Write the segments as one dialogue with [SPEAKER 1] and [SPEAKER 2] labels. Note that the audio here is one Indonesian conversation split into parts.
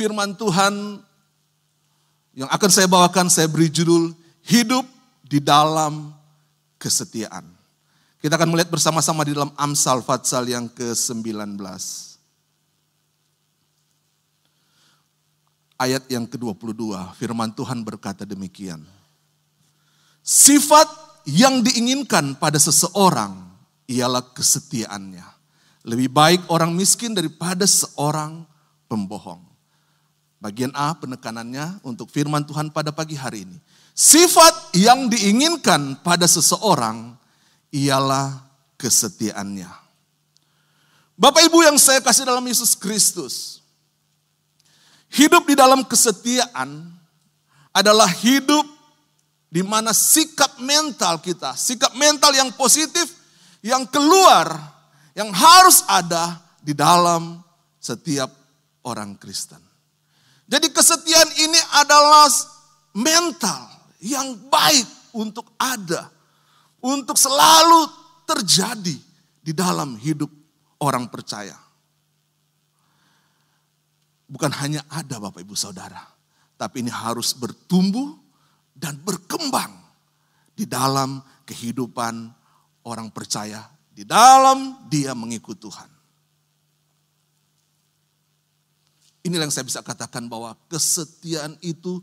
[SPEAKER 1] firman Tuhan yang akan saya bawakan, saya beri judul Hidup di dalam Kesetiaan. Kita akan melihat bersama-sama di dalam Amsal Fatsal yang ke-19. Ayat yang ke-22, firman Tuhan berkata demikian. Sifat yang diinginkan pada seseorang ialah kesetiaannya. Lebih baik orang miskin daripada seorang pembohong. Bagian A penekanannya untuk firman Tuhan pada pagi hari ini. Sifat yang diinginkan pada seseorang ialah kesetiaannya. Bapak Ibu yang saya kasih dalam Yesus Kristus. Hidup di dalam kesetiaan adalah hidup di mana sikap mental kita, sikap mental yang positif, yang keluar, yang harus ada di dalam setiap orang Kristen. Jadi kesetiaan ini adalah mental yang baik untuk ada. Untuk selalu terjadi di dalam hidup orang percaya. Bukan hanya ada Bapak Ibu Saudara. Tapi ini harus bertumbuh dan berkembang di dalam kehidupan orang percaya. Di dalam dia mengikut Tuhan. Inilah yang saya bisa katakan bahwa kesetiaan itu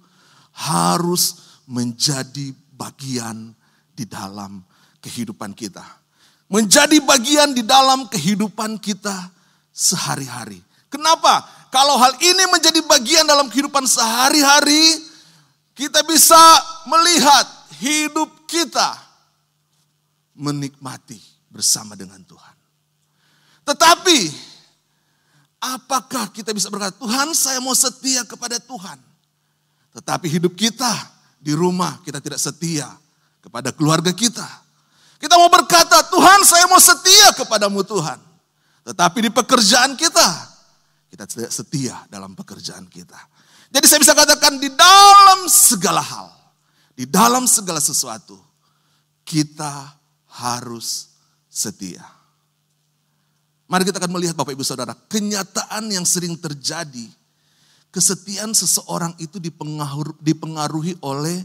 [SPEAKER 1] harus menjadi bagian di dalam kehidupan kita. Menjadi bagian di dalam kehidupan kita sehari-hari. Kenapa? Kalau hal ini menjadi bagian dalam kehidupan sehari-hari, kita bisa melihat hidup kita menikmati bersama dengan Tuhan. Tetapi Apakah kita bisa berkata, Tuhan saya mau setia kepada Tuhan. Tetapi hidup kita di rumah kita tidak setia kepada keluarga kita. Kita mau berkata, Tuhan saya mau setia kepadamu Tuhan. Tetapi di pekerjaan kita, kita tidak setia dalam pekerjaan kita. Jadi saya bisa katakan di dalam segala hal, di dalam segala sesuatu, kita harus setia. Mari kita akan melihat Bapak Ibu Saudara, kenyataan yang sering terjadi, kesetiaan seseorang itu dipengaruhi oleh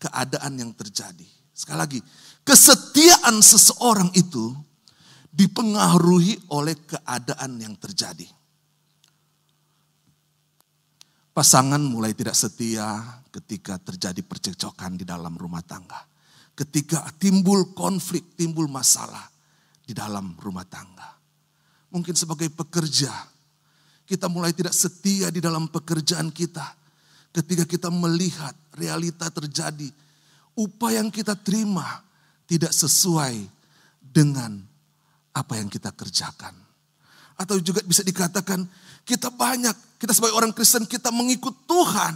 [SPEAKER 1] keadaan yang terjadi. Sekali lagi, kesetiaan seseorang itu dipengaruhi oleh keadaan yang terjadi. Pasangan mulai tidak setia ketika terjadi percekcokan di dalam rumah tangga. Ketika timbul konflik, timbul masalah di dalam rumah tangga Mungkin sebagai pekerja, kita mulai tidak setia di dalam pekerjaan kita. Ketika kita melihat realita terjadi, upah yang kita terima tidak sesuai dengan apa yang kita kerjakan. Atau juga bisa dikatakan kita banyak, kita sebagai orang Kristen kita mengikut Tuhan.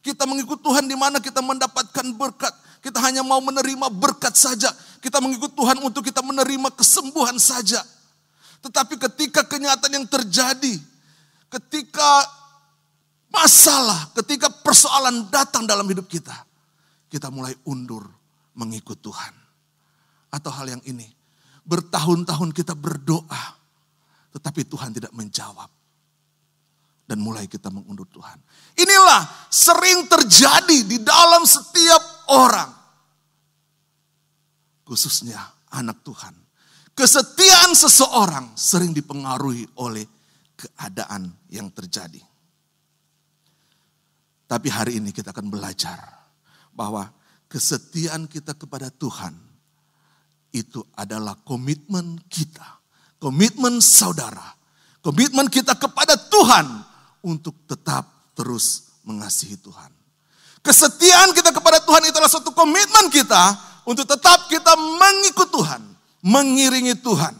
[SPEAKER 1] Kita mengikut Tuhan di mana kita mendapatkan berkat. Kita hanya mau menerima berkat saja. Kita mengikut Tuhan untuk kita menerima kesembuhan saja. Tetapi ketika kenyataan yang terjadi, ketika masalah, ketika persoalan datang dalam hidup kita, kita mulai undur mengikut Tuhan. Atau hal yang ini, bertahun-tahun kita berdoa, tetapi Tuhan tidak menjawab. Dan mulai kita mengundur Tuhan. Inilah sering terjadi di dalam setiap orang. Khususnya anak Tuhan Kesetiaan seseorang sering dipengaruhi oleh keadaan yang terjadi. Tapi hari ini kita akan belajar bahwa kesetiaan kita kepada Tuhan itu adalah komitmen kita, komitmen saudara, komitmen kita kepada Tuhan untuk tetap terus mengasihi Tuhan. Kesetiaan kita kepada Tuhan itulah suatu komitmen kita untuk tetap kita mengikut Tuhan mengiringi Tuhan.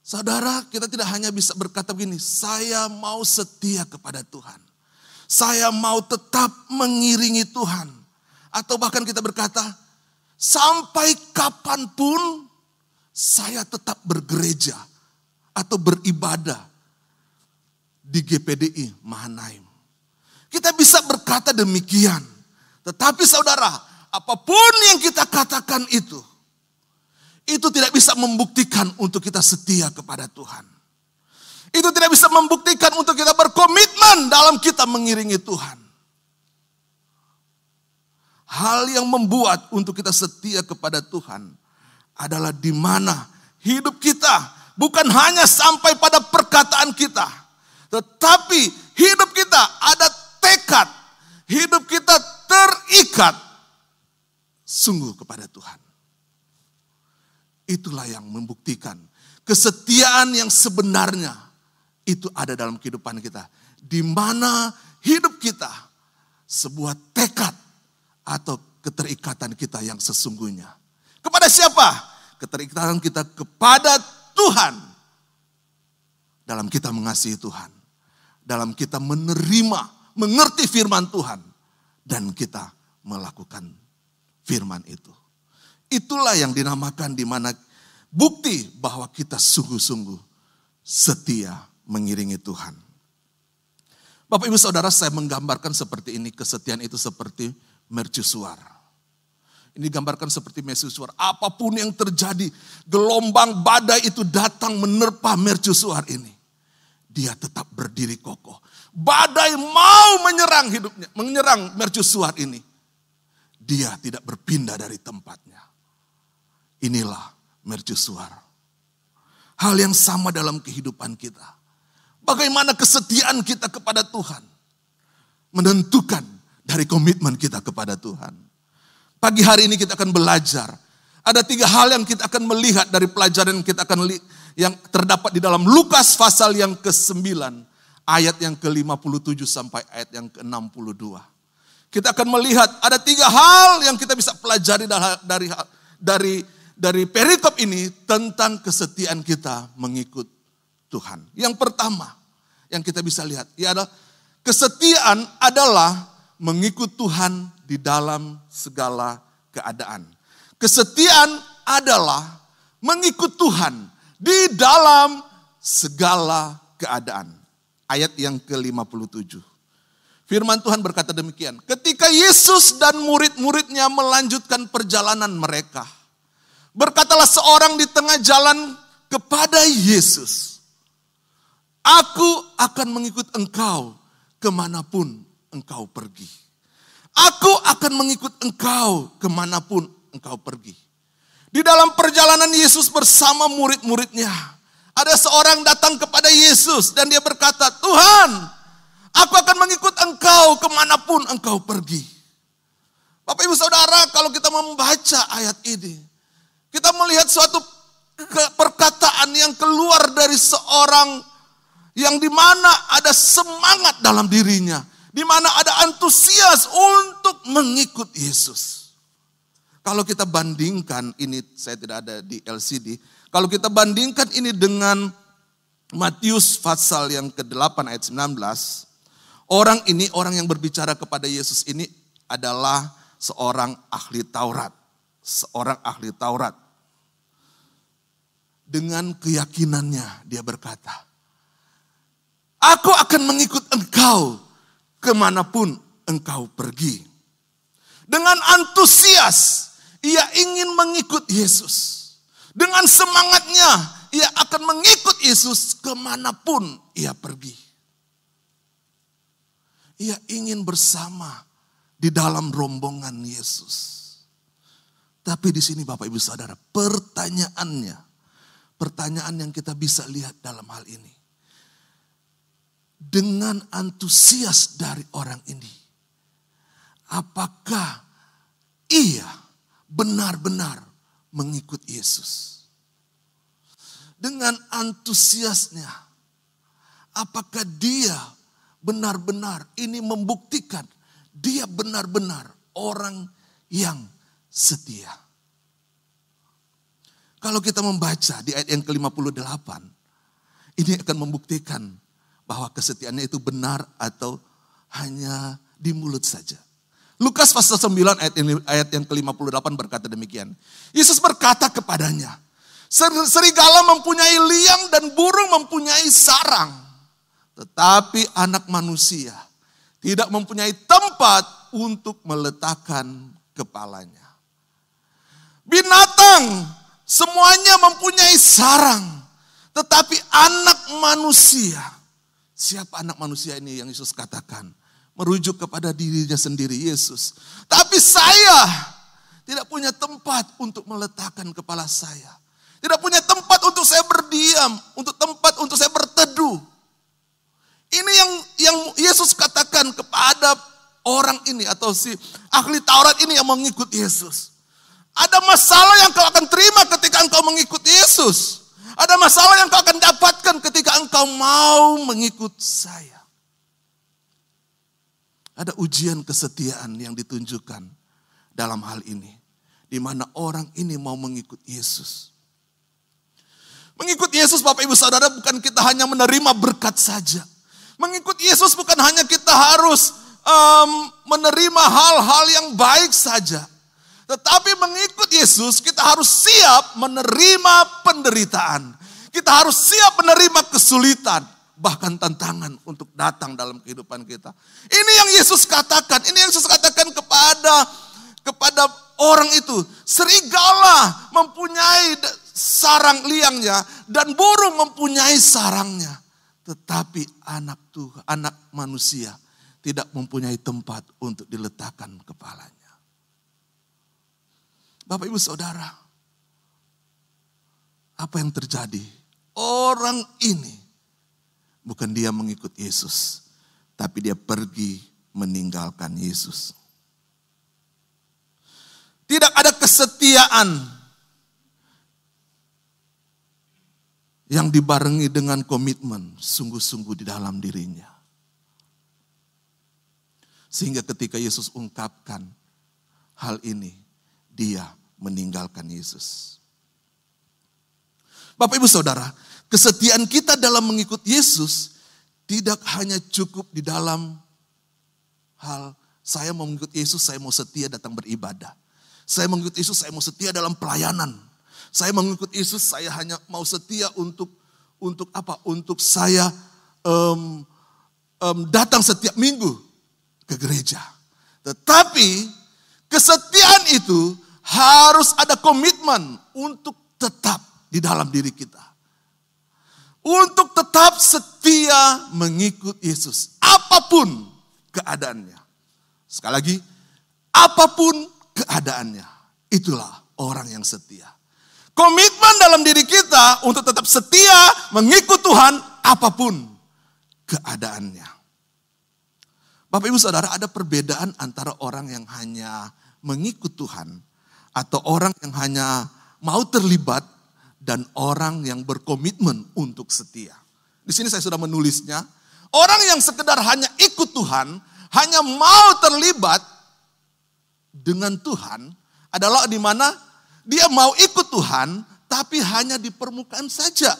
[SPEAKER 1] Saudara, kita tidak hanya bisa berkata begini, saya mau setia kepada Tuhan. Saya mau tetap mengiringi Tuhan. Atau bahkan kita berkata, sampai kapan pun saya tetap bergereja atau beribadah di GPDI Mahanaim. Kita bisa berkata demikian. Tetapi saudara, apa pun yang kita katakan itu, itu tidak bisa membuktikan untuk kita setia kepada Tuhan. Itu tidak bisa membuktikan untuk kita ber dalam kita mengiringi Tuhan. Hal yang membuat untuk kita setia kepada Tuhan adalah di mana hidup kita bukan hanya sampai pada perkataan kita, tetapi hidup kita ada tekad, hidup kita terikat sungguh kepada Tuhan. Itulah yang membuktikan kesetiaan yang sebenarnya itu ada dalam kehidupan kita. Di mana hidup kita sebuah tekad atau keterikatan kita yang sesungguhnya. Kepada siapa? Keterikatan kita kepada Tuhan. Dalam kita mengasihi Tuhan. Dalam kita menerima, mengerti firman Tuhan. Dan kita melakukan firman itu. Itulah yang dinamakan di mana bukti bahwa kita sungguh-sungguh setia mengiringi Tuhan. Bapak Ibu Saudara saya menggambarkan seperti ini, kesetiaan itu seperti mercusuar. Ini gambarkan seperti mercusuar. Apa pun yang terjadi, gelombang badai itu datang menerpa mercusuar ini. Dia tetap berdiri kokoh. Badai mau menyerang hidupnya, menyerang mercusuar ini. Dia tidak berpindah dari tempatnya. Inilah mercusuar. Hal yang sama dalam kehidupan kita. Bagaimana kesetiaan kita kepada Tuhan. Menentukan dari komitmen kita kepada Tuhan. Pagi hari ini kita akan belajar. Ada tiga hal yang kita akan melihat dari pelajaran yang kita akan yang terdapat di dalam Lukas pasal yang ke-9 ayat yang ke-57 sampai ayat yang ke-62. Kita akan melihat ada tiga hal yang kita bisa pelajari dari dari dari perikop ini tentang kesetiaan kita mengikut Tuhan. Yang pertama yang kita bisa lihat ialah kesetiaan adalah mengikut Tuhan di dalam segala keadaan. Kesetiaan adalah mengikut Tuhan di dalam segala keadaan. Ayat yang ke-57. Firman Tuhan berkata demikian. Ketika Yesus dan murid-muridnya melanjutkan perjalanan mereka. Berkatalah seorang di tengah jalan kepada Yesus. Aku akan mengikut engkau ke mana pun engkau pergi. Aku akan mengikut engkau ke mana pun engkau pergi. Di dalam perjalanan Yesus bersama murid-muridnya. Ada seorang datang kepada Yesus dan dia berkata, Tuhan, aku akan mengikut engkau ke mana pun engkau pergi. Bapak ibu saudara kalau kita membaca ayat ini. Kita melihat suatu perkataan yang keluar dari seorang yang di mana ada semangat dalam dirinya di mana ada antusias untuk mengikut Yesus. Kalau kita bandingkan ini, saya tidak ada di LCD. Kalau kita bandingkan ini dengan Matius pasal yang ke-8 ayat 19. Orang ini, orang yang berbicara kepada Yesus ini adalah seorang ahli Taurat. Seorang ahli Taurat. Dengan keyakinannya dia berkata, Aku akan mengikut engkau ke mana pun engkau pergi. Dengan antusias, ia ingin mengikut Yesus. Dengan semangatnya, ia akan mengikut Yesus ke mana pun ia pergi. Ia ingin bersama di dalam rombongan Yesus. Tapi di sini Bapak Ibu Saudara, pertanyaannya, pertanyaan yang kita bisa lihat dalam hal ini dengan antusias dari orang ini. Apakah ia benar-benar mengikut Yesus? Dengan antusiasnya, apakah dia benar-benar ini membuktikan dia benar-benar orang yang setia? Kalau kita membaca di ayat yang ke-58, ini akan membuktikan bahwa kesetiaannya itu benar atau hanya di mulut saja. Lukas pasal 9 ayat, ini, ayat yang ke-58 berkata demikian. Yesus berkata kepadanya, serigala mempunyai liang dan burung mempunyai sarang. Tetapi anak manusia tidak mempunyai tempat untuk meletakkan kepalanya. Binatang semuanya mempunyai sarang. Tetapi anak manusia Siapa anak manusia ini yang Yesus katakan? Merujuk kepada dirinya sendiri Yesus. Tapi saya tidak punya tempat untuk meletakkan kepala saya. Tidak punya tempat untuk saya berdiam, untuk tempat untuk saya berteduh. Ini yang yang Yesus katakan kepada orang ini atau si ahli Taurat ini yang mengikut Yesus. Ada masalah yang kau akan terima ketika engkau mengikut Yesus. Ada masalah yang kau akan dapatkan ketika engkau mau mengikut saya. Ada ujian kesetiaan yang ditunjukkan dalam hal ini. Di mana orang ini mau mengikut Yesus. Mengikut Yesus Bapak Ibu Saudara bukan kita hanya menerima berkat saja. Mengikut Yesus bukan hanya kita harus um, menerima hal-hal yang baik saja. Tetapi mengikut Yesus kita harus siap menerima penderitaan. Kita harus siap menerima kesulitan. Bahkan tantangan untuk datang dalam kehidupan kita. Ini yang Yesus katakan. Ini yang Yesus katakan kepada kepada orang itu. Serigala mempunyai sarang liangnya dan burung mempunyai sarangnya. Tetapi anak Tuhan, anak manusia tidak mempunyai tempat untuk diletakkan kepalanya. Bapak Ibu Saudara, apa yang terjadi? Orang ini bukan dia mengikut Yesus, tapi dia pergi meninggalkan Yesus. Tidak ada kesetiaan yang dibarengi dengan komitmen sungguh-sungguh di dalam dirinya. Sehingga ketika Yesus ungkapkan hal ini, dia meninggalkan Yesus. Bapak Ibu Saudara, kesetiaan kita dalam mengikut Yesus tidak hanya cukup di dalam hal saya mau mengikut Yesus, saya mau setia datang beribadah. Saya mengikut Yesus, saya mau setia dalam pelayanan. Saya mengikut Yesus, saya hanya mau setia untuk untuk apa? Untuk saya um, um, datang setiap minggu ke gereja. Tetapi kesetiaan itu harus ada komitmen untuk tetap di dalam diri kita. Untuk tetap setia mengikut Yesus. Apa pun keadaannya. Sekali lagi, apa pun keadaannya. Itulah orang yang setia. Komitmen dalam diri kita untuk tetap setia mengikut Tuhan apa pun keadaannya. Bapak Ibu Saudara ada perbedaan antara orang yang hanya mengikut Tuhan atau orang yang hanya mau terlibat dan orang yang berkomitmen untuk setia. Di sini saya sudah menulisnya. Orang yang sekedar hanya ikut Tuhan, hanya mau terlibat dengan Tuhan adalah di mana dia mau ikut Tuhan tapi hanya di permukaan saja.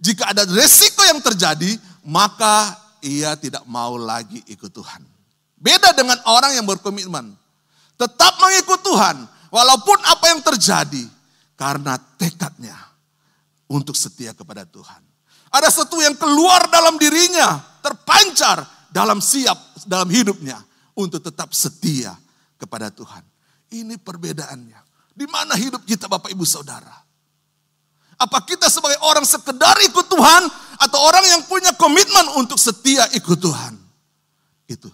[SPEAKER 1] Jika ada resiko yang terjadi, maka ia tidak mau lagi ikut Tuhan. Beda dengan orang yang berkomitmen. Tetap mengikut Tuhan, walaupun apa yang terjadi, karena tekadnya untuk setia kepada Tuhan. Ada sesuatu yang keluar dalam dirinya, terpancar dalam siap dalam hidupnya untuk tetap setia kepada Tuhan. Ini perbedaannya. Di mana hidup kita Bapak Ibu Saudara? Apa kita sebagai orang sekedar ikut Tuhan atau orang yang punya komitmen untuk setia ikut Tuhan? Itu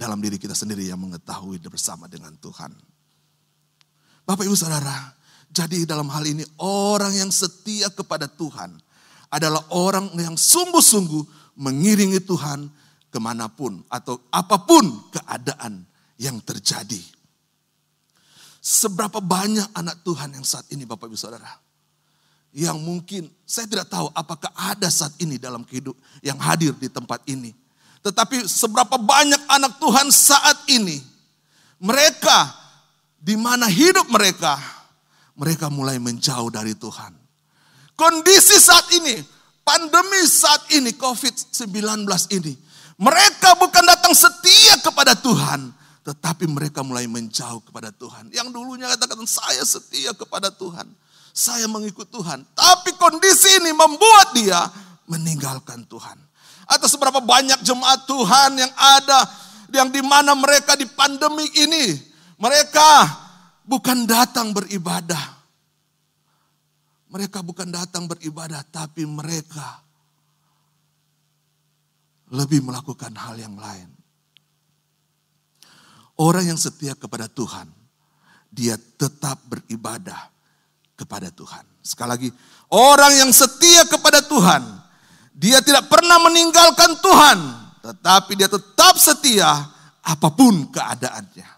[SPEAKER 1] dalam diri kita sendiri yang mengetahui bersama dengan Tuhan. Bapak Ibu Saudara, jadi dalam hal ini orang yang setia kepada Tuhan adalah orang yang sungguh-sungguh mengiringi Tuhan ke mana pun atau apa pun keadaan yang terjadi. Seberapa banyak anak Tuhan yang saat ini Bapak Ibu Saudara yang mungkin saya tidak tahu apakah ada saat ini dalam kehidupan yang hadir di tempat ini. Tetapi seberapa banyak anak Tuhan saat ini mereka di mana hidup mereka mereka mulai menjauh dari Tuhan. Kondisi saat ini, pandemi saat ini COVID-19 ini, mereka bukan datang setia kepada Tuhan, tetapi mereka mulai menjauh kepada Tuhan. Yang dulunya katakan saya setia kepada Tuhan saya mengikut Tuhan. Tapi kondisi ini membuat dia meninggalkan Tuhan. Atau seberapa banyak jemaat Tuhan yang ada yang di mana mereka di pandemi ini mereka bukan datang beribadah. Mereka bukan datang beribadah tapi mereka lebih melakukan hal yang lain. Orang yang setia kepada Tuhan, dia tetap beribadah kepada Tuhan. Sekali lagi, orang yang setia kepada Tuhan, dia tidak pernah meninggalkan Tuhan, tetapi dia tetap setia apa pun keadaannya,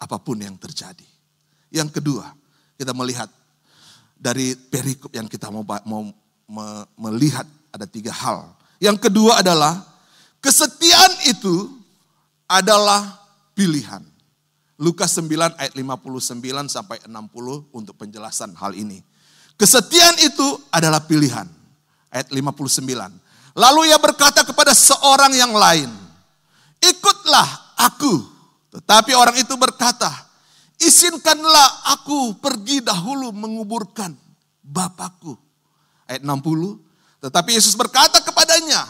[SPEAKER 1] apa pun yang terjadi. Yang kedua, kita melihat dari perikop yang kita mau, mau melihat ada tiga hal. Yang kedua adalah kesetiaan itu adalah pilihan. Lukas 9 ayat 59 sampai 60 untuk penjelasan hal ini. Kesetiaan itu adalah pilihan. Ayat 59. Lalu ia berkata kepada seorang yang lain, ikutlah aku. Tetapi orang itu berkata, izinkanlah aku pergi dahulu menguburkan Bapakku. Ayat 60. Tetapi Yesus berkata kepadanya,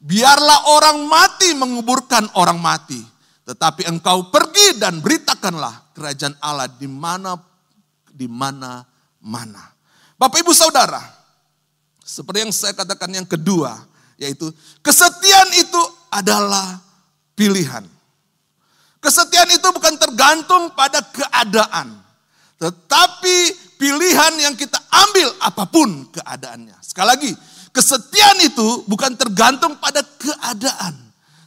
[SPEAKER 1] biarlah orang mati menguburkan orang mati tetapi engkau pergi dan beritakanlah kerajaan Allah di mana di mana mana. Bapak Ibu Saudara, seperti yang saya katakan yang kedua, yaitu kesetiaan itu adalah pilihan. Kesetiaan itu bukan tergantung pada keadaan, tetapi pilihan yang kita ambil apa pun keadaannya. Sekali lagi, kesetiaan itu bukan tergantung pada keadaan,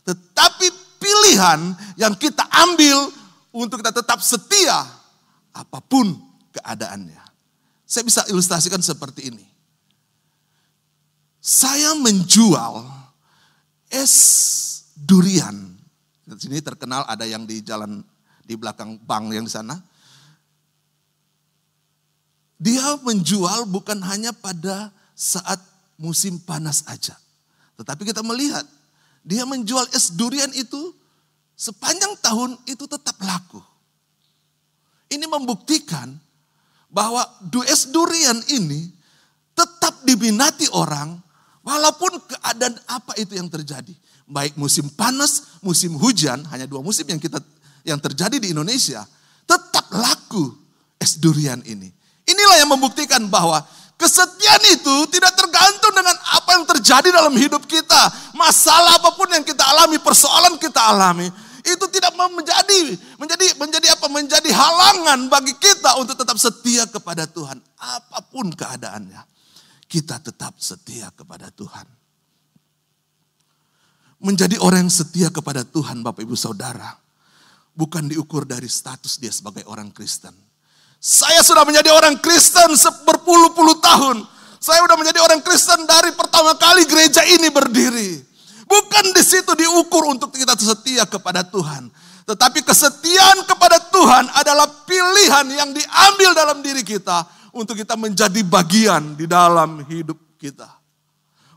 [SPEAKER 1] tetapi pilihan yang kita ambil untuk kita tetap setia apa pun keadaannya. Saya bisa ilustrasikan seperti ini. Saya menjual es durian. Di sini terkenal ada yang di jalan di belakang bank yang di sana. Dia menjual bukan hanya pada saat musim panas aja. Tetapi kita melihat dia menjual es durian itu sepanjang tahun itu tetap laku. Ini membuktikan bahwa es durian ini tetap diminati orang walaupun keadaan apa itu yang terjadi. Baik musim panas, musim hujan, hanya dua musim yang kita yang terjadi di Indonesia, tetap laku es durian ini. Inilah yang membuktikan bahwa Kesetiaan itu tidak tergantung dengan apa yang terjadi dalam hidup kita. Masalah apa pun yang kita alami, persoalan kita alami, itu tidak menjadi menjadi menjadi apa? Menjadi halangan bagi kita untuk tetap setia kepada Tuhan. Apa pun keadaannya, kita tetap setia kepada Tuhan. Menjadi orang yang setia kepada Tuhan, Bapak Ibu Saudara, bukan diukur dari status dia sebagai orang Kristen saya sudah menjadi orang Kristen berpuluh-puluh tahun. Saya sudah menjadi orang Kristen dari pertama kali gereja ini berdiri. Bukan di situ diukur untuk kita setia kepada Tuhan. Tetapi kesetiaan kepada Tuhan adalah pilihan yang diambil dalam diri kita untuk kita menjadi bagian di dalam hidup kita.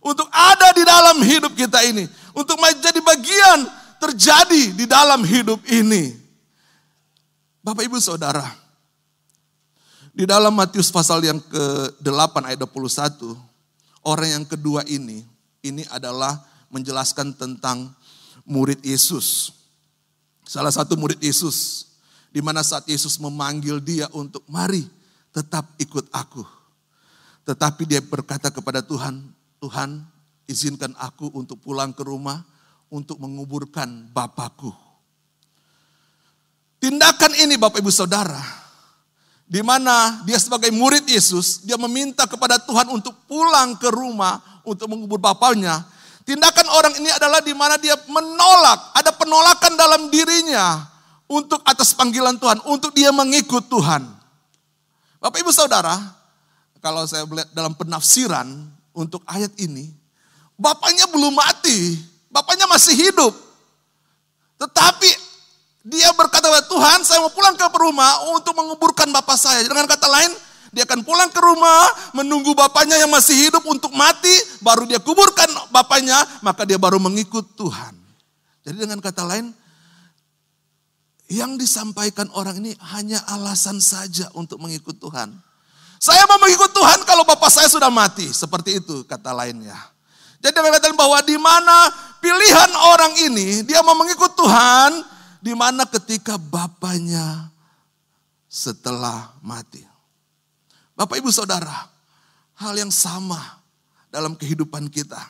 [SPEAKER 1] Untuk ada di dalam hidup kita ini. Untuk menjadi bagian terjadi di dalam hidup ini. Bapak ibu saudara, di dalam Matius pasal yang ke-8 ayat 21, orang yang kedua ini, ini adalah menjelaskan tentang murid Yesus. Salah satu murid Yesus, di mana saat Yesus memanggil dia untuk mari tetap ikut aku. Tetapi dia berkata kepada Tuhan, Tuhan izinkan aku untuk pulang ke rumah untuk menguburkan Bapakku. Tindakan ini Bapak Ibu Saudara di mana dia sebagai murid Yesus, dia meminta kepada Tuhan untuk pulang ke rumah untuk mengubur bapaknya. Tindakan orang ini adalah di mana dia menolak, ada penolakan dalam dirinya untuk atas panggilan Tuhan, untuk dia mengikut Tuhan. Bapak Ibu Saudara, kalau saya melihat dalam penafsiran untuk ayat ini, bapaknya belum mati, bapaknya masih hidup. Tetapi dia berkata, Tuhan saya mau pulang ke rumah untuk menguburkan bapak saya. Dengan kata lain, dia akan pulang ke rumah, menunggu bapaknya yang masih hidup untuk mati, baru dia kuburkan bapaknya, maka dia baru mengikut Tuhan. Jadi dengan kata lain, yang disampaikan orang ini hanya alasan saja untuk mengikut Tuhan. Saya mau mengikut Tuhan kalau bapak saya sudah mati. Seperti itu kata lainnya. Jadi dengan kata bahwa di mana pilihan orang ini, dia mau mengikut Tuhan, di mana ketika bapaknya setelah mati. Bapak ibu saudara, hal yang sama dalam kehidupan kita.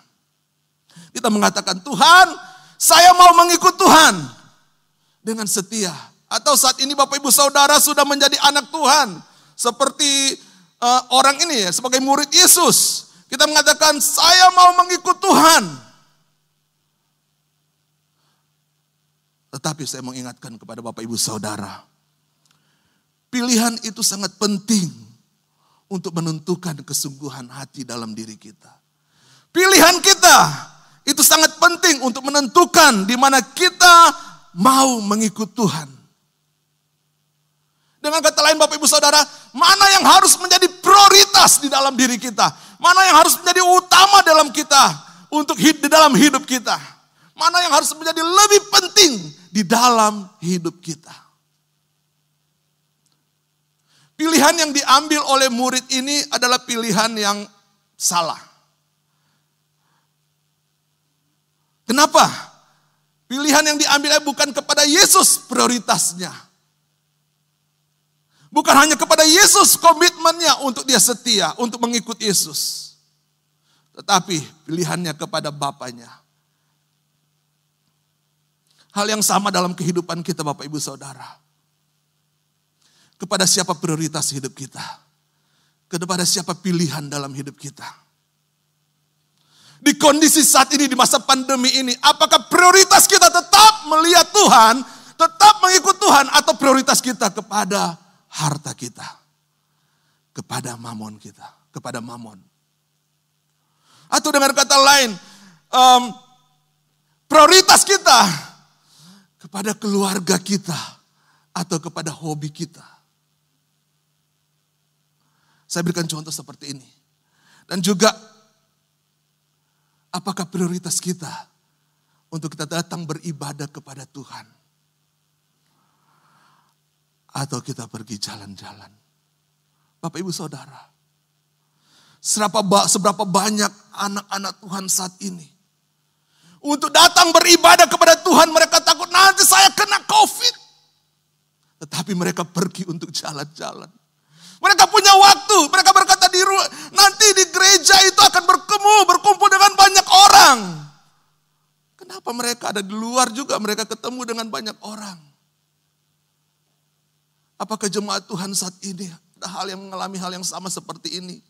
[SPEAKER 1] Kita mengatakan, Tuhan, saya mau mengikut Tuhan dengan setia. Atau saat ini Bapak Ibu Saudara sudah menjadi anak Tuhan. Seperti uh, orang ini ya, sebagai murid Yesus. Kita mengatakan, saya mau mengikut Tuhan. Tetapi saya mengingatkan kepada Bapak Ibu Saudara. Pilihan itu sangat penting untuk menentukan kesungguhan hati dalam diri kita. Pilihan kita itu sangat penting untuk menentukan di mana kita mau mengikut Tuhan. Dengan kata lain Bapak Ibu Saudara, mana yang harus menjadi prioritas di dalam diri kita? Mana yang harus menjadi utama dalam kita untuk hidup di dalam hidup kita? Mana yang harus menjadi lebih penting di dalam hidup kita? Pilihan yang diambil oleh murid ini adalah pilihan yang salah. Kenapa? Pilihan yang diambil bukan kepada Yesus prioritasnya. Bukan hanya kepada Yesus komitmennya untuk dia setia, untuk mengikut Yesus. Tetapi pilihannya kepada Bapaknya. Hal yang sama dalam kehidupan kita Bapak Ibu Saudara. Kepada siapa prioritas hidup kita? Kepada siapa pilihan dalam hidup kita? Di kondisi saat ini, di masa pandemi ini, apakah prioritas kita tetap melihat Tuhan, tetap mengikut Tuhan, atau prioritas kita kepada harta kita? Kepada mamon kita, kepada mamon. Atau dengan kata lain, um, prioritas kita kepada keluarga kita atau kepada hobi kita. Saya berikan contoh seperti ini. Dan juga apakah prioritas kita untuk kita datang beribadah kepada Tuhan? Atau kita pergi jalan-jalan? Bapak Ibu Saudara, seberapa, banyak anak-anak Tuhan saat ini untuk datang beribadah kepada Tuhan. Mereka takut nanti saya kena COVID. Tetapi mereka pergi untuk jalan-jalan. Mereka punya waktu. Mereka berkata di nanti di gereja itu akan bertemu, berkumpul dengan banyak orang. Kenapa mereka ada di luar juga mereka ketemu dengan banyak orang? Apakah jemaat Tuhan saat ini ada hal yang mengalami hal yang sama seperti ini?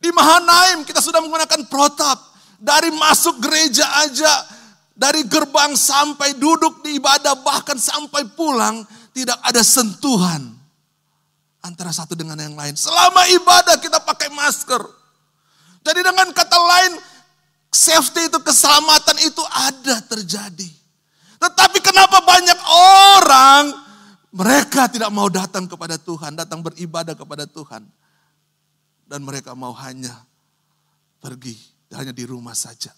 [SPEAKER 1] Di Mahanaim kita sudah menggunakan protap. Dari masuk gereja aja, dari gerbang sampai duduk di ibadah, bahkan sampai pulang, tidak ada sentuhan antara satu dengan yang lain. Selama ibadah kita pakai masker. Jadi dengan kata lain, safety itu, keselamatan itu ada terjadi. Tetapi kenapa banyak orang mereka tidak mau datang kepada Tuhan, datang beribadah kepada Tuhan. Dan mereka mau hanya pergi hanya di rumah saja.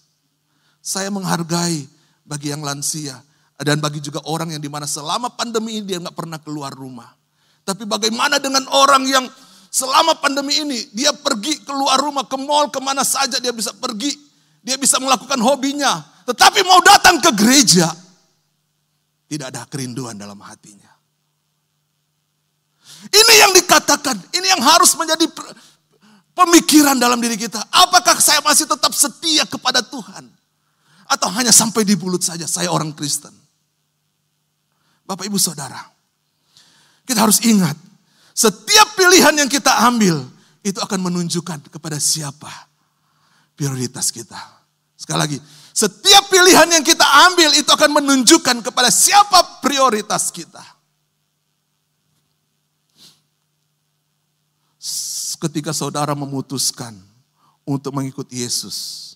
[SPEAKER 1] Saya menghargai bagi yang lansia dan bagi juga orang yang di mana selama pandemi ini dia nggak pernah keluar rumah. Tapi bagaimana dengan orang yang selama pandemi ini dia pergi keluar rumah ke mall ke mana saja dia bisa pergi, dia bisa melakukan hobinya, tetapi mau datang ke gereja tidak ada kerinduan dalam hatinya. Ini yang dikatakan, ini yang harus menjadi pemikiran dalam diri kita. Apakah saya masih tetap setia kepada Tuhan? Atau hanya sampai di mulut saja, saya orang Kristen. Bapak ibu saudara, kita harus ingat, setiap pilihan yang kita ambil, itu akan menunjukkan kepada siapa prioritas kita. Sekali lagi, setiap pilihan yang kita ambil itu akan menunjukkan kepada siapa prioritas kita. ketika saudara memutuskan untuk mengikut Yesus,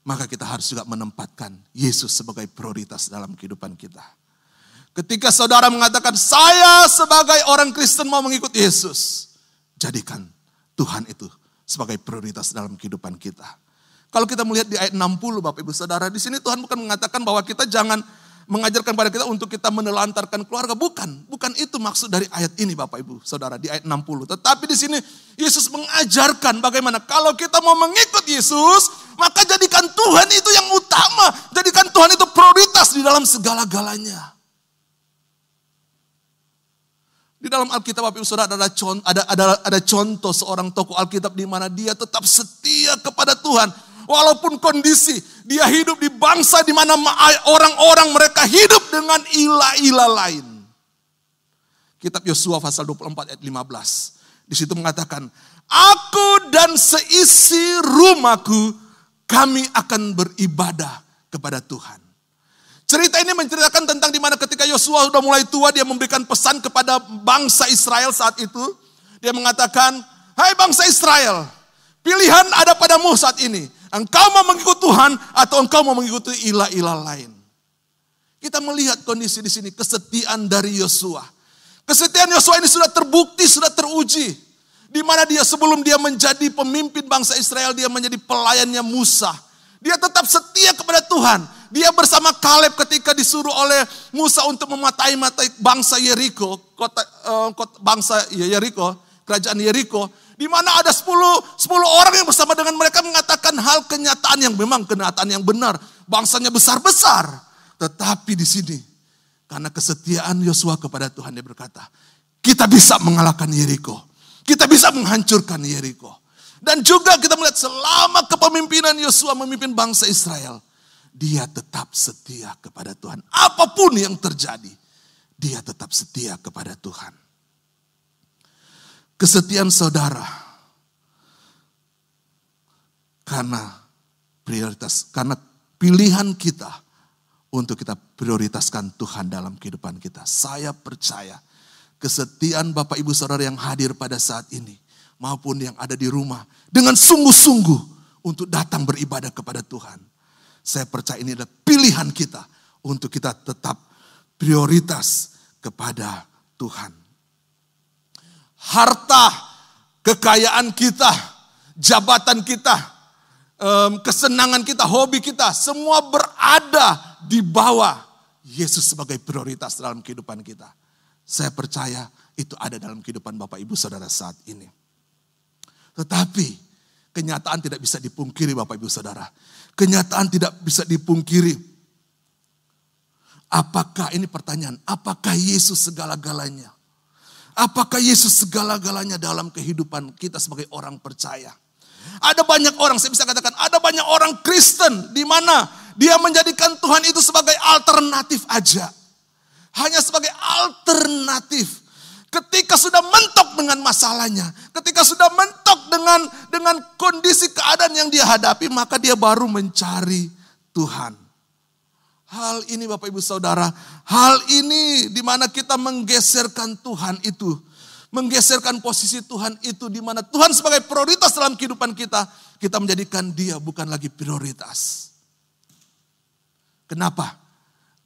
[SPEAKER 1] maka kita harus juga menempatkan Yesus sebagai prioritas dalam kehidupan kita. Ketika saudara mengatakan, saya sebagai orang Kristen mau mengikut Yesus, jadikan Tuhan itu sebagai prioritas dalam kehidupan kita. Kalau kita melihat di ayat 60 Bapak Ibu Saudara, di sini Tuhan bukan mengatakan bahwa kita jangan mengajarkan pada kita untuk kita menelantarkan keluarga. Bukan, bukan itu maksud dari ayat ini Bapak Ibu Saudara di ayat 60. Tetapi di sini Yesus mengajarkan bagaimana kalau kita mau mengikut Yesus, maka jadikan Tuhan itu yang utama. Jadikan Tuhan itu prioritas di dalam segala-galanya. Di dalam Alkitab Bapak Ibu Saudara ada, ada, ada, ada contoh seorang tokoh Alkitab di mana dia tetap setia kepada Tuhan. walaupun kondisi dia hidup di bangsa di mana orang-orang mereka hidup dengan ilah-ilah lain. Kitab Yosua pasal 24 ayat 15. Di situ mengatakan, Aku dan seisi rumahku kami akan beribadah kepada Tuhan. Cerita ini menceritakan tentang di mana ketika Yosua sudah mulai tua dia memberikan pesan kepada bangsa Israel saat itu. Dia mengatakan, "Hai bangsa Israel, pilihan ada padamu saat ini. Engkau mau mengikuti Tuhan atau engkau mau mengikuti ilah-ilah lain." Kita melihat kondisi di sini kesetiaan dari Yosua. Kesetiaan Yosua ini sudah terbukti, sudah teruji. Di mana dia sebelum dia menjadi pemimpin bangsa Israel, dia menjadi pelayannya Musa. Dia tetap setia kepada Tuhan. Dia bersama Kaleb ketika disuruh oleh Musa untuk mematai-matai bangsa Yeriko, kota, uh, kota bangsa Yeriko, kerajaan Yeriko, di mana ada 10 10 orang yang bersama dengan mereka mengatakan hal kenyataan yang memang kenyataan yang benar. Bangsanya besar-besar. Tetapi di sini karena kesetiaan Yosua kepada Tuhan dia berkata, kita bisa mengalahkan Yeriko. Kita bisa menghancurkan Yeriko. Dan juga kita melihat selama kepemimpinan Yosua memimpin bangsa Israel dia tetap setia kepada Tuhan. Apa pun yang terjadi, dia tetap setia kepada Tuhan. Kesetiaan saudara karena prioritas, karena pilihan kita untuk kita prioritaskan Tuhan dalam kehidupan kita. Saya percaya kesetiaan Bapak Ibu Saudara yang hadir pada saat ini maupun yang ada di rumah dengan sungguh-sungguh untuk datang beribadah kepada Tuhan saya percaya ini adalah pilihan kita untuk kita tetap prioritas kepada Tuhan. Harta, kekayaan kita, jabatan kita, kesenangan kita, hobi kita, semua berada di bawah Yesus sebagai prioritas dalam kehidupan kita. Saya percaya itu ada dalam kehidupan Bapak Ibu Saudara saat ini. Tetapi kenyataan tidak bisa dipungkiri Bapak Ibu Saudara. Kenyataan tidak bisa dipungkiri. Apakah ini pertanyaan? Apakah Yesus segala-galanya? Apakah Yesus segala-galanya dalam kehidupan kita sebagai orang percaya? Ada banyak orang, saya bisa katakan, ada banyak orang Kristen di mana dia menjadikan Tuhan itu sebagai alternatif aja. Hanya sebagai alternatif. Ketika sudah mentok dengan masalahnya, ketika sudah mentok dengan dengan kondisi keadaan yang dia hadapi, maka dia baru mencari Tuhan. Hal ini Bapak Ibu Saudara, hal ini di mana kita menggeserkan Tuhan itu, menggeserkan posisi Tuhan itu di mana Tuhan sebagai prioritas dalam kehidupan kita, kita menjadikan dia bukan lagi prioritas. Kenapa?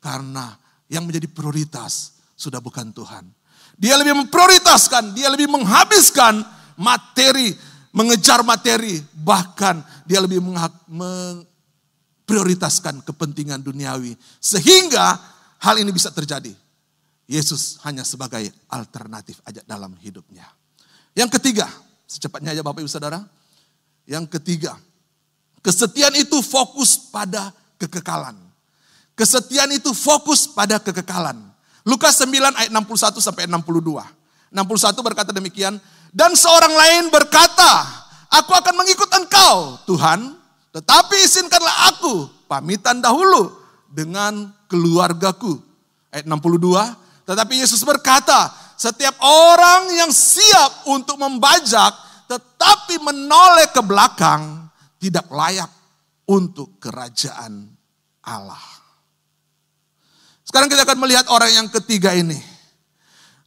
[SPEAKER 1] Karena yang menjadi prioritas sudah bukan Tuhan dia lebih memprioritaskan, dia lebih menghabiskan materi, mengejar materi, bahkan dia lebih memprioritaskan kepentingan duniawi. Sehingga hal ini bisa terjadi. Yesus hanya sebagai alternatif aja dalam hidupnya. Yang ketiga, secepatnya aja Bapak Ibu Saudara. Yang ketiga, kesetiaan itu fokus pada kekekalan. Kesetiaan itu fokus pada kekekalan. Lukas 9 ayat 61 sampai 62. 61 berkata demikian, dan seorang lain berkata, aku akan mengikut engkau Tuhan, tetapi izinkanlah aku pamitan dahulu dengan keluargaku. Ayat 62, tetapi Yesus berkata, setiap orang yang siap untuk membajak tetapi menoleh ke belakang tidak layak untuk kerajaan Allah. Sekarang kita akan melihat orang yang ketiga ini.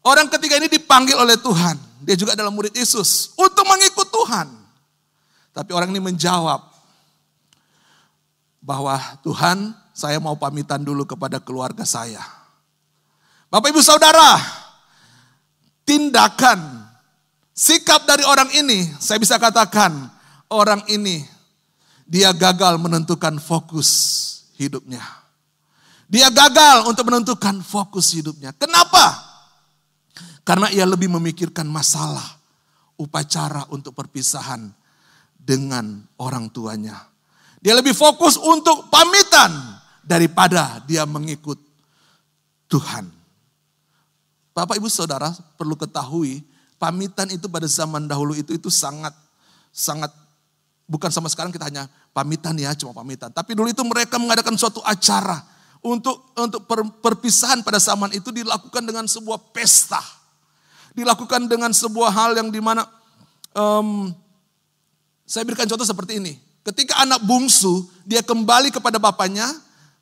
[SPEAKER 1] Orang ketiga ini dipanggil oleh Tuhan. Dia juga adalah murid Yesus untuk mengikut Tuhan. Tapi orang ini menjawab bahwa Tuhan saya mau pamitan dulu kepada keluarga saya. Bapak ibu saudara, tindakan, sikap dari orang ini, saya bisa katakan orang ini dia gagal menentukan fokus hidupnya. Dia gagal untuk menentukan fokus hidupnya. Kenapa? Karena ia lebih memikirkan masalah, upacara untuk perpisahan dengan orang tuanya. Dia lebih fokus untuk pamitan daripada dia mengikut Tuhan. Bapak Ibu Saudara perlu ketahui, pamitan itu pada zaman dahulu itu itu sangat sangat bukan sama sekarang kita hanya pamitan ya, cuma pamitan. Tapi dulu itu mereka mengadakan suatu acara untuk untuk per, perpisahan pada zaman itu dilakukan dengan sebuah pesta. Dilakukan dengan sebuah hal yang di mana um, saya berikan contoh seperti ini. Ketika anak bungsu dia kembali kepada bapaknya,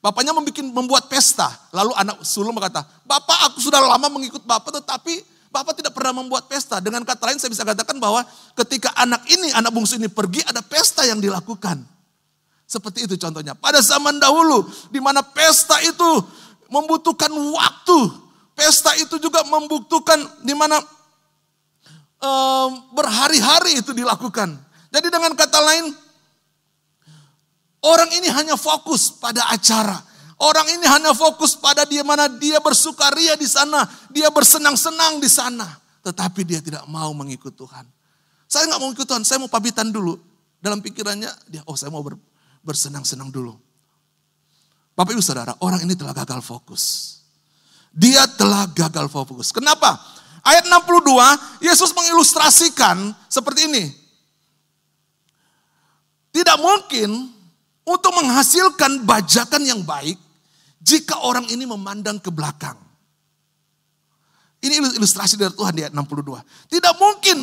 [SPEAKER 1] bapaknya membuat, membuat pesta. Lalu anak sulung berkata, Bapak aku sudah lama mengikut Bapak tetapi Bapak tidak pernah membuat pesta. Dengan kata lain saya bisa katakan bahwa ketika anak ini, anak bungsu ini pergi ada pesta yang dilakukan. Seperti itu contohnya. Pada zaman dahulu di mana pesta itu membutuhkan waktu. Pesta itu juga membutuhkan di mana um, berhari-hari itu dilakukan. Jadi dengan kata lain, orang ini hanya fokus pada acara. Orang ini hanya fokus pada dia mana dia bersukaria di sana, dia bersenang-senang di sana. Tetapi dia tidak mau mengikut Tuhan. Saya nggak mau ikut Tuhan, saya mau pamitan dulu. Dalam pikirannya dia, oh saya mau ber, bersenang-senang dulu. Bapak ibu saudara, orang ini telah gagal fokus. Dia telah gagal fokus. Kenapa? Ayat 62, Yesus mengilustrasikan seperti ini. Tidak mungkin untuk menghasilkan bajakan yang baik jika orang ini memandang ke belakang. Ini ilustrasi dari Tuhan di ayat 62. Tidak mungkin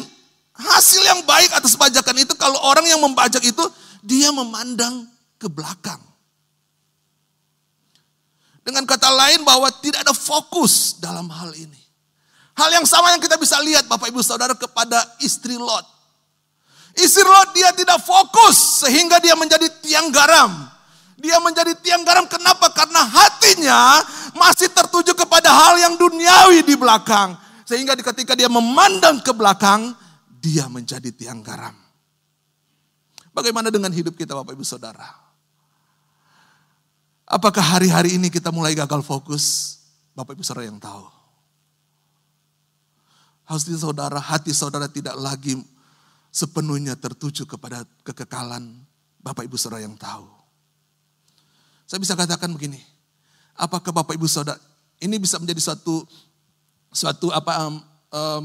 [SPEAKER 1] hasil yang baik atas bajakan itu kalau orang yang membajak itu dia memandang ke belakang. Dengan kata lain bahwa tidak ada fokus dalam hal ini. Hal yang sama yang kita bisa lihat Bapak Ibu Saudara kepada istri Lot. Istri Lot dia tidak fokus sehingga dia menjadi tiang garam. Dia menjadi tiang garam kenapa? Karena hatinya masih tertuju kepada hal yang duniawi di belakang. Sehingga ketika dia memandang ke belakang, dia menjadi tiang garam. Bagaimana dengan hidup kita Bapak Ibu Saudara? Apakah hari-hari ini kita mulai gagal fokus? Bapak Ibu Saudara yang tahu. Hati saudara, hati saudara tidak lagi sepenuhnya tertuju kepada kekekalan Bapak Ibu Saudara yang tahu. Saya bisa katakan begini, apakah Bapak Ibu Saudara ini bisa menjadi suatu suatu apa um, um,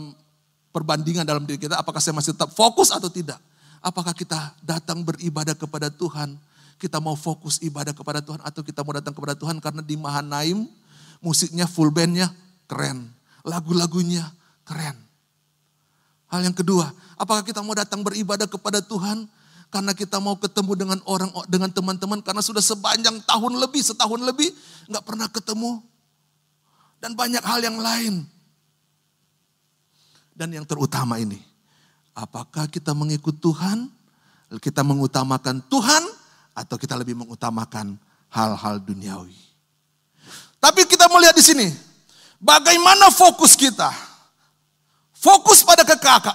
[SPEAKER 1] perbandingan dalam diri kita, apakah saya masih tetap fokus atau tidak? Apakah kita datang beribadah kepada Tuhan? Kita mau fokus ibadah kepada Tuhan atau kita mau datang kepada Tuhan karena di Mahanaim musiknya full bandnya keren. Lagu-lagunya keren. Hal yang kedua, apakah kita mau datang beribadah kepada Tuhan karena kita mau ketemu dengan orang dengan teman-teman karena sudah sepanjang tahun lebih setahun lebih nggak pernah ketemu dan banyak hal yang lain dan yang terutama ini Apakah kita mengikut Tuhan? Kita mengutamakan Tuhan atau kita lebih mengutamakan hal-hal duniawi? Tapi kita melihat di sini, bagaimana fokus kita? Fokus pada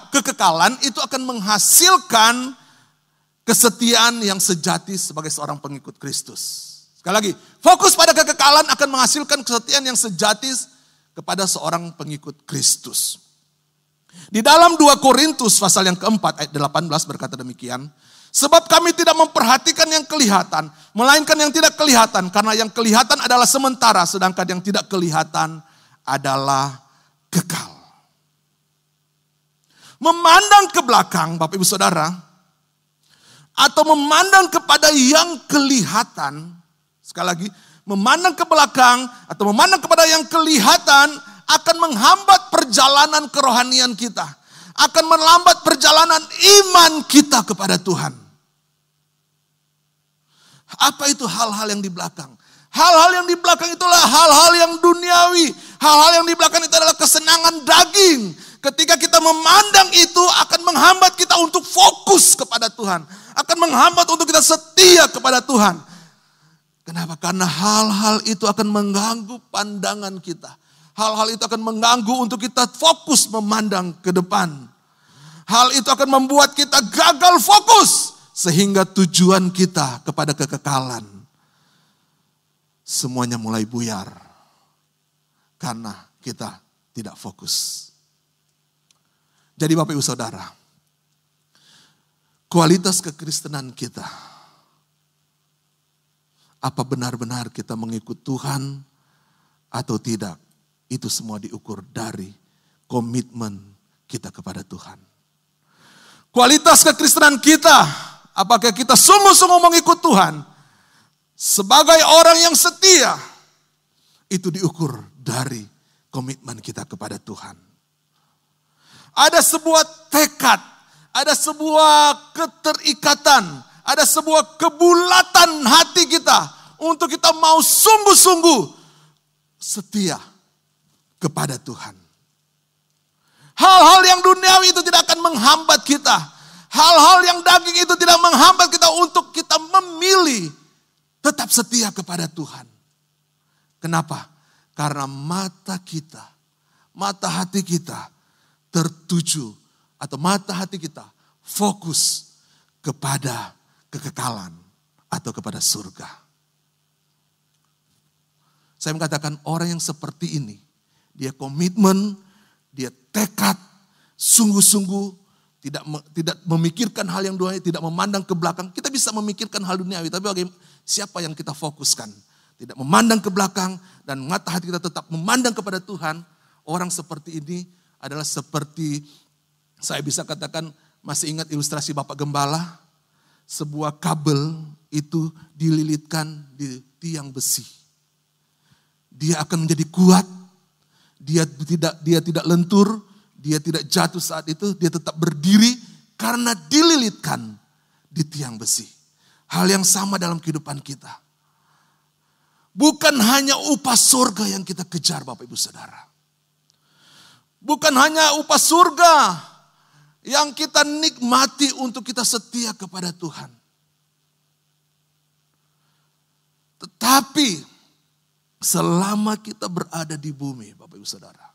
[SPEAKER 1] kekekalan itu akan menghasilkan kesetiaan yang sejati sebagai seorang pengikut Kristus. Sekali lagi, fokus pada kekekalan akan menghasilkan kesetiaan yang sejati kepada seorang pengikut Kristus. Di dalam 2 Korintus pasal yang keempat ayat 18 berkata demikian. Sebab kami tidak memperhatikan yang kelihatan, melainkan yang tidak kelihatan. Karena yang kelihatan adalah sementara, sedangkan yang tidak kelihatan adalah kekal. Memandang ke belakang, Bapak Ibu Saudara, atau memandang kepada yang kelihatan, sekali lagi, memandang ke belakang atau memandang kepada yang kelihatan akan menghambat perjalanan kerohanian kita. Akan melambat perjalanan iman kita kepada Tuhan. Apa itu hal-hal yang di belakang? Hal-hal yang di belakang itulah hal-hal yang duniawi. Hal-hal yang di belakang itu adalah kesenangan daging. Ketika kita memandang itu akan menghambat kita untuk fokus kepada Tuhan. Akan menghambat untuk kita setia kepada Tuhan. Kenapa? Karena hal-hal itu akan mengganggu pandangan kita. Hal-hal itu akan mengganggu untuk kita fokus memandang ke depan. Hal itu akan membuat kita gagal fokus sehingga tujuan kita kepada kekekalan semuanya mulai buyar karena kita tidak fokus. Jadi Bapak Ibu Saudara, kualitas kekristenan kita apa benar-benar kita mengikut Tuhan atau tidak itu semua diukur dari komitmen kita kepada Tuhan. Kualitas kekristenan kita, Apakah kita sungguh-sungguh mengikut Tuhan? Sebagai orang yang setia, itu diukur dari komitmen kita kepada Tuhan. Ada sebuah tekad, ada sebuah keterikatan, ada sebuah kebulatan hati kita untuk kita mau sungguh-sungguh setia kepada Tuhan. Hal-hal yang duniawi itu tidak akan menghambat kita. Hal-hal yang daging itu tidak menghambat kita untuk kita memilih tetap setia kepada Tuhan. Kenapa? Karena mata kita, mata hati kita tertuju atau mata hati kita fokus kepada kekekalan atau kepada surga. Saya mengatakan orang yang seperti ini, dia komitmen, dia tekad, sungguh-sungguh tidak tidak memikirkan hal yang duniawi, tidak memandang ke belakang. Kita bisa memikirkan hal duniawi, tapi bagaimana siapa yang kita fokuskan? Tidak memandang ke belakang dan mata hati kita tetap memandang kepada Tuhan. Orang seperti ini adalah seperti saya bisa katakan masih ingat ilustrasi Bapak Gembala, sebuah kabel itu dililitkan di tiang besi. Dia akan menjadi kuat, dia tidak dia tidak lentur, dia tidak jatuh saat itu, dia tetap berdiri karena dililitkan di tiang besi. Hal yang sama dalam kehidupan kita. Bukan hanya upah surga yang kita kejar Bapak Ibu Saudara. Bukan hanya upah surga yang kita nikmati untuk kita setia kepada Tuhan. Tetapi selama kita berada di bumi, Bapak Ibu Saudara.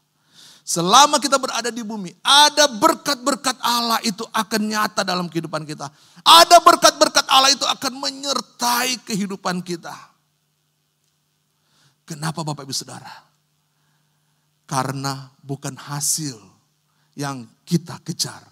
[SPEAKER 1] Selama kita berada di bumi, ada berkat-berkat Allah itu akan nyata dalam kehidupan kita. Ada berkat-berkat Allah itu akan menyertai kehidupan kita. Kenapa Bapak Ibu Saudara? Karena bukan hasil yang kita kejar.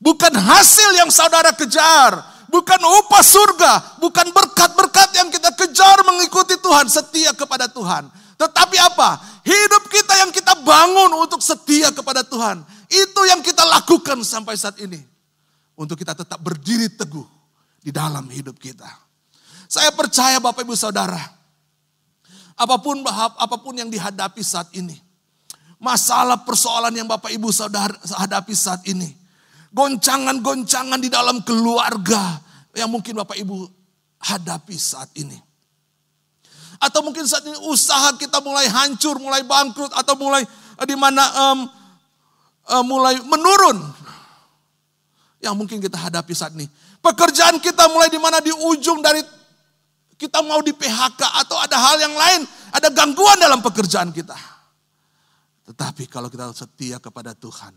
[SPEAKER 1] Bukan hasil yang saudara kejar. Bukan upah surga. Bukan berkat-berkat yang kita kejar mengikuti Tuhan. Setia kepada Tuhan. Tetapi apa? Hidup kita yang kita bangun untuk setia kepada Tuhan. Itu yang kita lakukan sampai saat ini. Untuk kita tetap berdiri teguh di dalam hidup kita. Saya percaya Bapak Ibu Saudara. Apa pun apa pun yang dihadapi saat ini. Masalah persoalan yang Bapak Ibu Saudara hadapi saat ini. Goncangan-goncangan di dalam keluarga yang mungkin Bapak Ibu hadapi saat ini atau mungkin saat ini usaha kita mulai hancur, mulai bangkrut, atau mulai uh, di mana um, uh, mulai menurun. Yang mungkin kita hadapi saat ini. Pekerjaan kita mulai di mana di ujung dari kita mau di PHK atau ada hal yang lain, ada gangguan dalam pekerjaan kita. Tetapi kalau kita setia kepada Tuhan,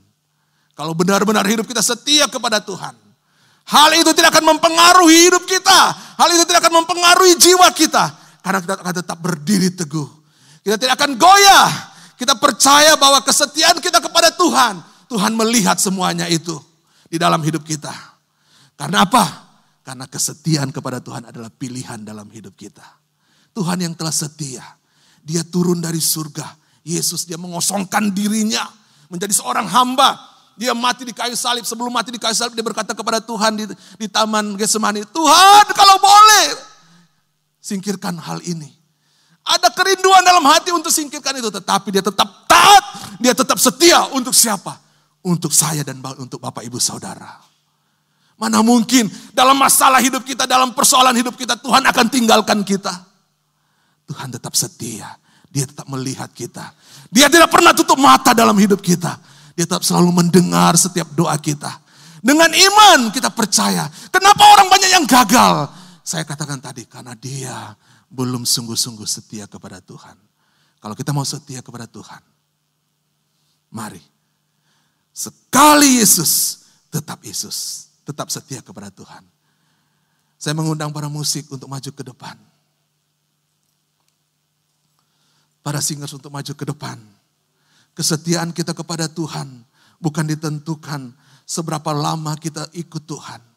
[SPEAKER 1] kalau benar-benar hidup kita setia kepada Tuhan, hal itu tidak akan mempengaruhi hidup kita, hal itu tidak akan mempengaruhi jiwa kita, karena kita akan tetap berdiri teguh. Kita tidak akan goyah. Kita percaya bahwa kesetiaan kita kepada Tuhan. Tuhan melihat semuanya itu di dalam hidup kita. Karena apa? Karena kesetiaan kepada Tuhan adalah pilihan dalam hidup kita. Tuhan yang telah setia. Dia turun dari surga. Yesus dia mengosongkan dirinya. Menjadi seorang hamba. Dia mati di kayu salib. Sebelum mati di kayu salib dia berkata kepada Tuhan di, di taman Getsemani. Tuhan kalau boleh Singkirkan hal ini. Ada kerinduan dalam hati untuk singkirkan itu. Tetapi dia tetap taat. Dia tetap setia untuk siapa? Untuk saya dan untuk Bapak Ibu Saudara. Mana mungkin dalam masalah hidup kita, dalam persoalan hidup kita, Tuhan akan tinggalkan kita. Tuhan tetap setia. Dia tetap melihat kita. Dia tidak pernah tutup mata dalam hidup kita. Dia tetap selalu mendengar setiap doa kita. Dengan iman kita percaya. Kenapa orang banyak yang gagal? Saya katakan tadi, karena dia belum sungguh-sungguh setia kepada Tuhan. Kalau kita mau setia kepada Tuhan, mari. Sekali Yesus, tetap Yesus. Tetap setia kepada Tuhan. Saya mengundang para musik untuk maju ke depan. Para singers untuk maju ke depan. Kesetiaan kita kepada Tuhan bukan ditentukan seberapa lama kita ikut Tuhan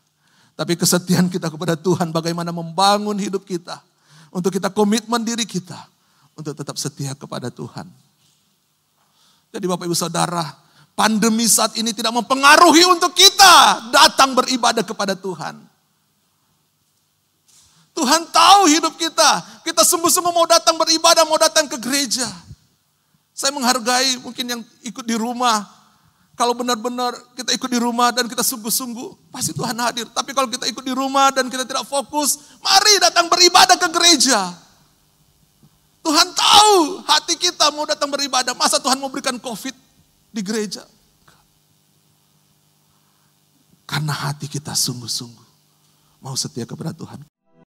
[SPEAKER 1] tapi kesetiaan kita kepada Tuhan bagaimana membangun hidup kita. Untuk kita komitmen diri kita. Untuk tetap setia kepada Tuhan. Jadi Bapak Ibu Saudara, pandemi saat ini tidak mempengaruhi untuk kita datang beribadah kepada Tuhan. Tuhan tahu hidup kita. Kita sungguh-sungguh mau datang beribadah, mau datang ke gereja. Saya menghargai mungkin yang ikut di rumah. Kalau benar-benar kita ikut di rumah dan kita sungguh-sungguh, pasti Tuhan hadir. Tapi kalau kita ikut di rumah dan kita tidak fokus, mari datang beribadah ke gereja. Tuhan tahu hati kita mau datang beribadah. Masa Tuhan mau berikan COVID di gereja? Karena hati kita sungguh-sungguh mau setia kepada Tuhan.